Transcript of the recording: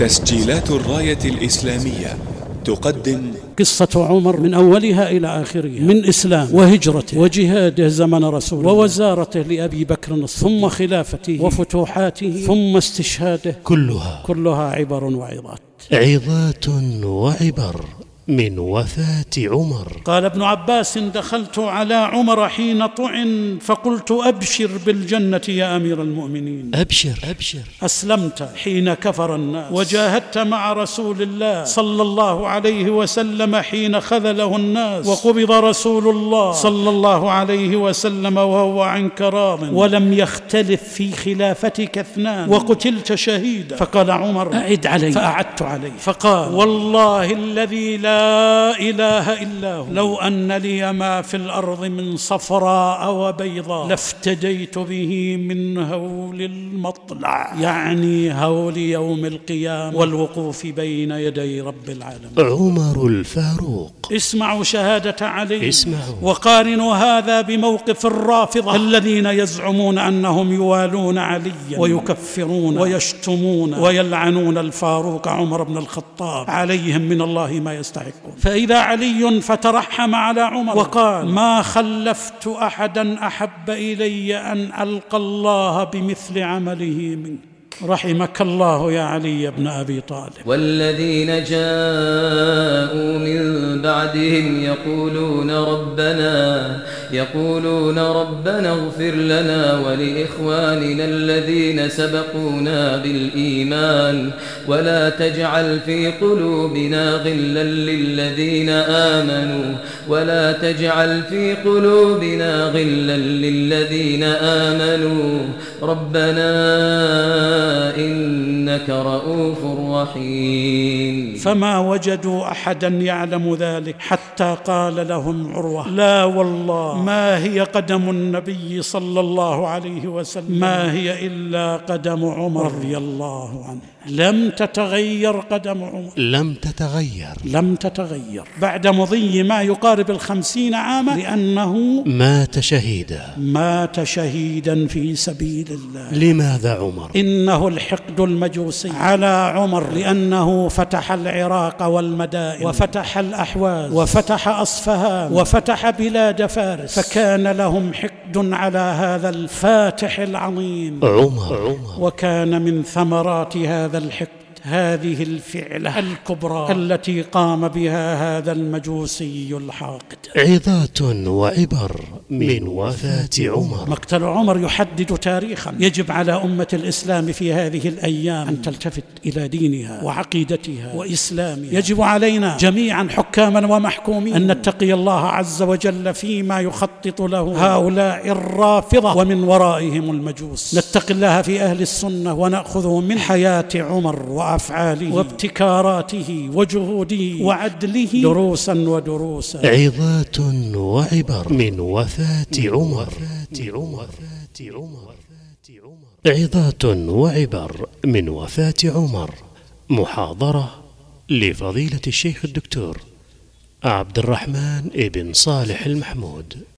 تسجيلات الراية الإسلامية تقدم قصة عمر من أولها إلى آخرها. من إسلام وهجرته. وجهاده زمن رسوله. ووزارته لأبي بكر ثم خلافته. وفتوحاته. ثم استشهاده. كلها. كلها عبر وعظات. عظات وعبر. من وفاة عمر. قال ابن عباس دخلت على عمر حين طعن فقلت أبشر بالجنة يا أمير المؤمنين. أبشر. أبشر. أسلمت حين كفر الناس. وجاهدت مع رسول الله صلى الله عليه وسلم حين خذله الناس. وقبض رسول الله صلى الله عليه وسلم وهو عنك راض ولم يختلف في خلافتك اثنان. وقتلت شهيدا. فقال عمر أعد علي. فأعدت عليه فقال والله الذي لا إله إلا هو. لو أن لي ما في الأرض من صفراء وبيضاء لافتديت به من هول المطلع. يعني هول يوم القيامة. والوقوف بين يدي رب العالمين. عمر الفاروق. اسمعوا شهادة علي. اسمعوا. وقارنوا هذا بموقف الرافضة. الذين يزعمون أنهم يوالون عليا ويكفرون. ويشتمون. ويلعنون الفاروق عمر بن الخطاب. عليهم من الله ما يستحق. يستحقون فإذا علي فترحم على عمر وقال ما خلفت أحدا أحب إلي أن ألقى الله بمثل عمله منك. رحمك الله يا علي بن أبي طالب. والذين جاءوا من بعدهم يقولون ربنا يقولون ربنا اغفر لنا ولإخواننا الذين سبقونا بالإيمان ولا تجعل في قلوبنا غلا للذين آمنوا ولا تجعل في قلوبنا غلا للذين آمنوا. ربنا إلا إنك رؤوف رحيم. فما وجدوا أحدا يعلم ذلك حتى قال لهم عروة لا والله ما هي قدم النبي صلى الله عليه وسلم؟ ما هي إلا قدم عمر رضي الله عنه. لم تتغير قدم عمر. لم تتغير. لم تتغير. بعد مضي ما يقارب الخمسين عاما لأنه مات شهيدا. مات شهيدا في سبيل الله. لماذا عمر؟ إنه الحقد المجوسي على عمر لأنه فتح العراق والمدائن. وفتح الأحواز. وفتح أصفهان. وفتح بلاد فارس. فكان لهم حقد على هذا الفاتح العظيم. عمر. وكان من ثمرات هذا الحقد هذه الفعلة الكبرى. التي قام بها هذا المجوسي الحاقد. عظات وعبر من وفاة عمر. مقتل عمر يحدد تاريخا. يجب على أمة الإسلام في هذه الأيام أن تلتفت إلى دينها وعقيدتها وإسلامها. يجب علينا جميعا حكاما ومحكومين أن نتقي الله عز وجل فيما يخطط له هؤلاء الرافضة. ومن ورائهم المجوس. نتقي الله في أهل السنة ونأخذ من حياة عمر وأفعاله وابتكاراته وجهوده وعدله دروسا ودروسا. عظات وعبر. من وفاة عمر. عمر. عظات وعبر. من وفاة عمر. محاضرة لفضيلة الشيخ الدكتور عبد الرحمن ابن صالح المحمود.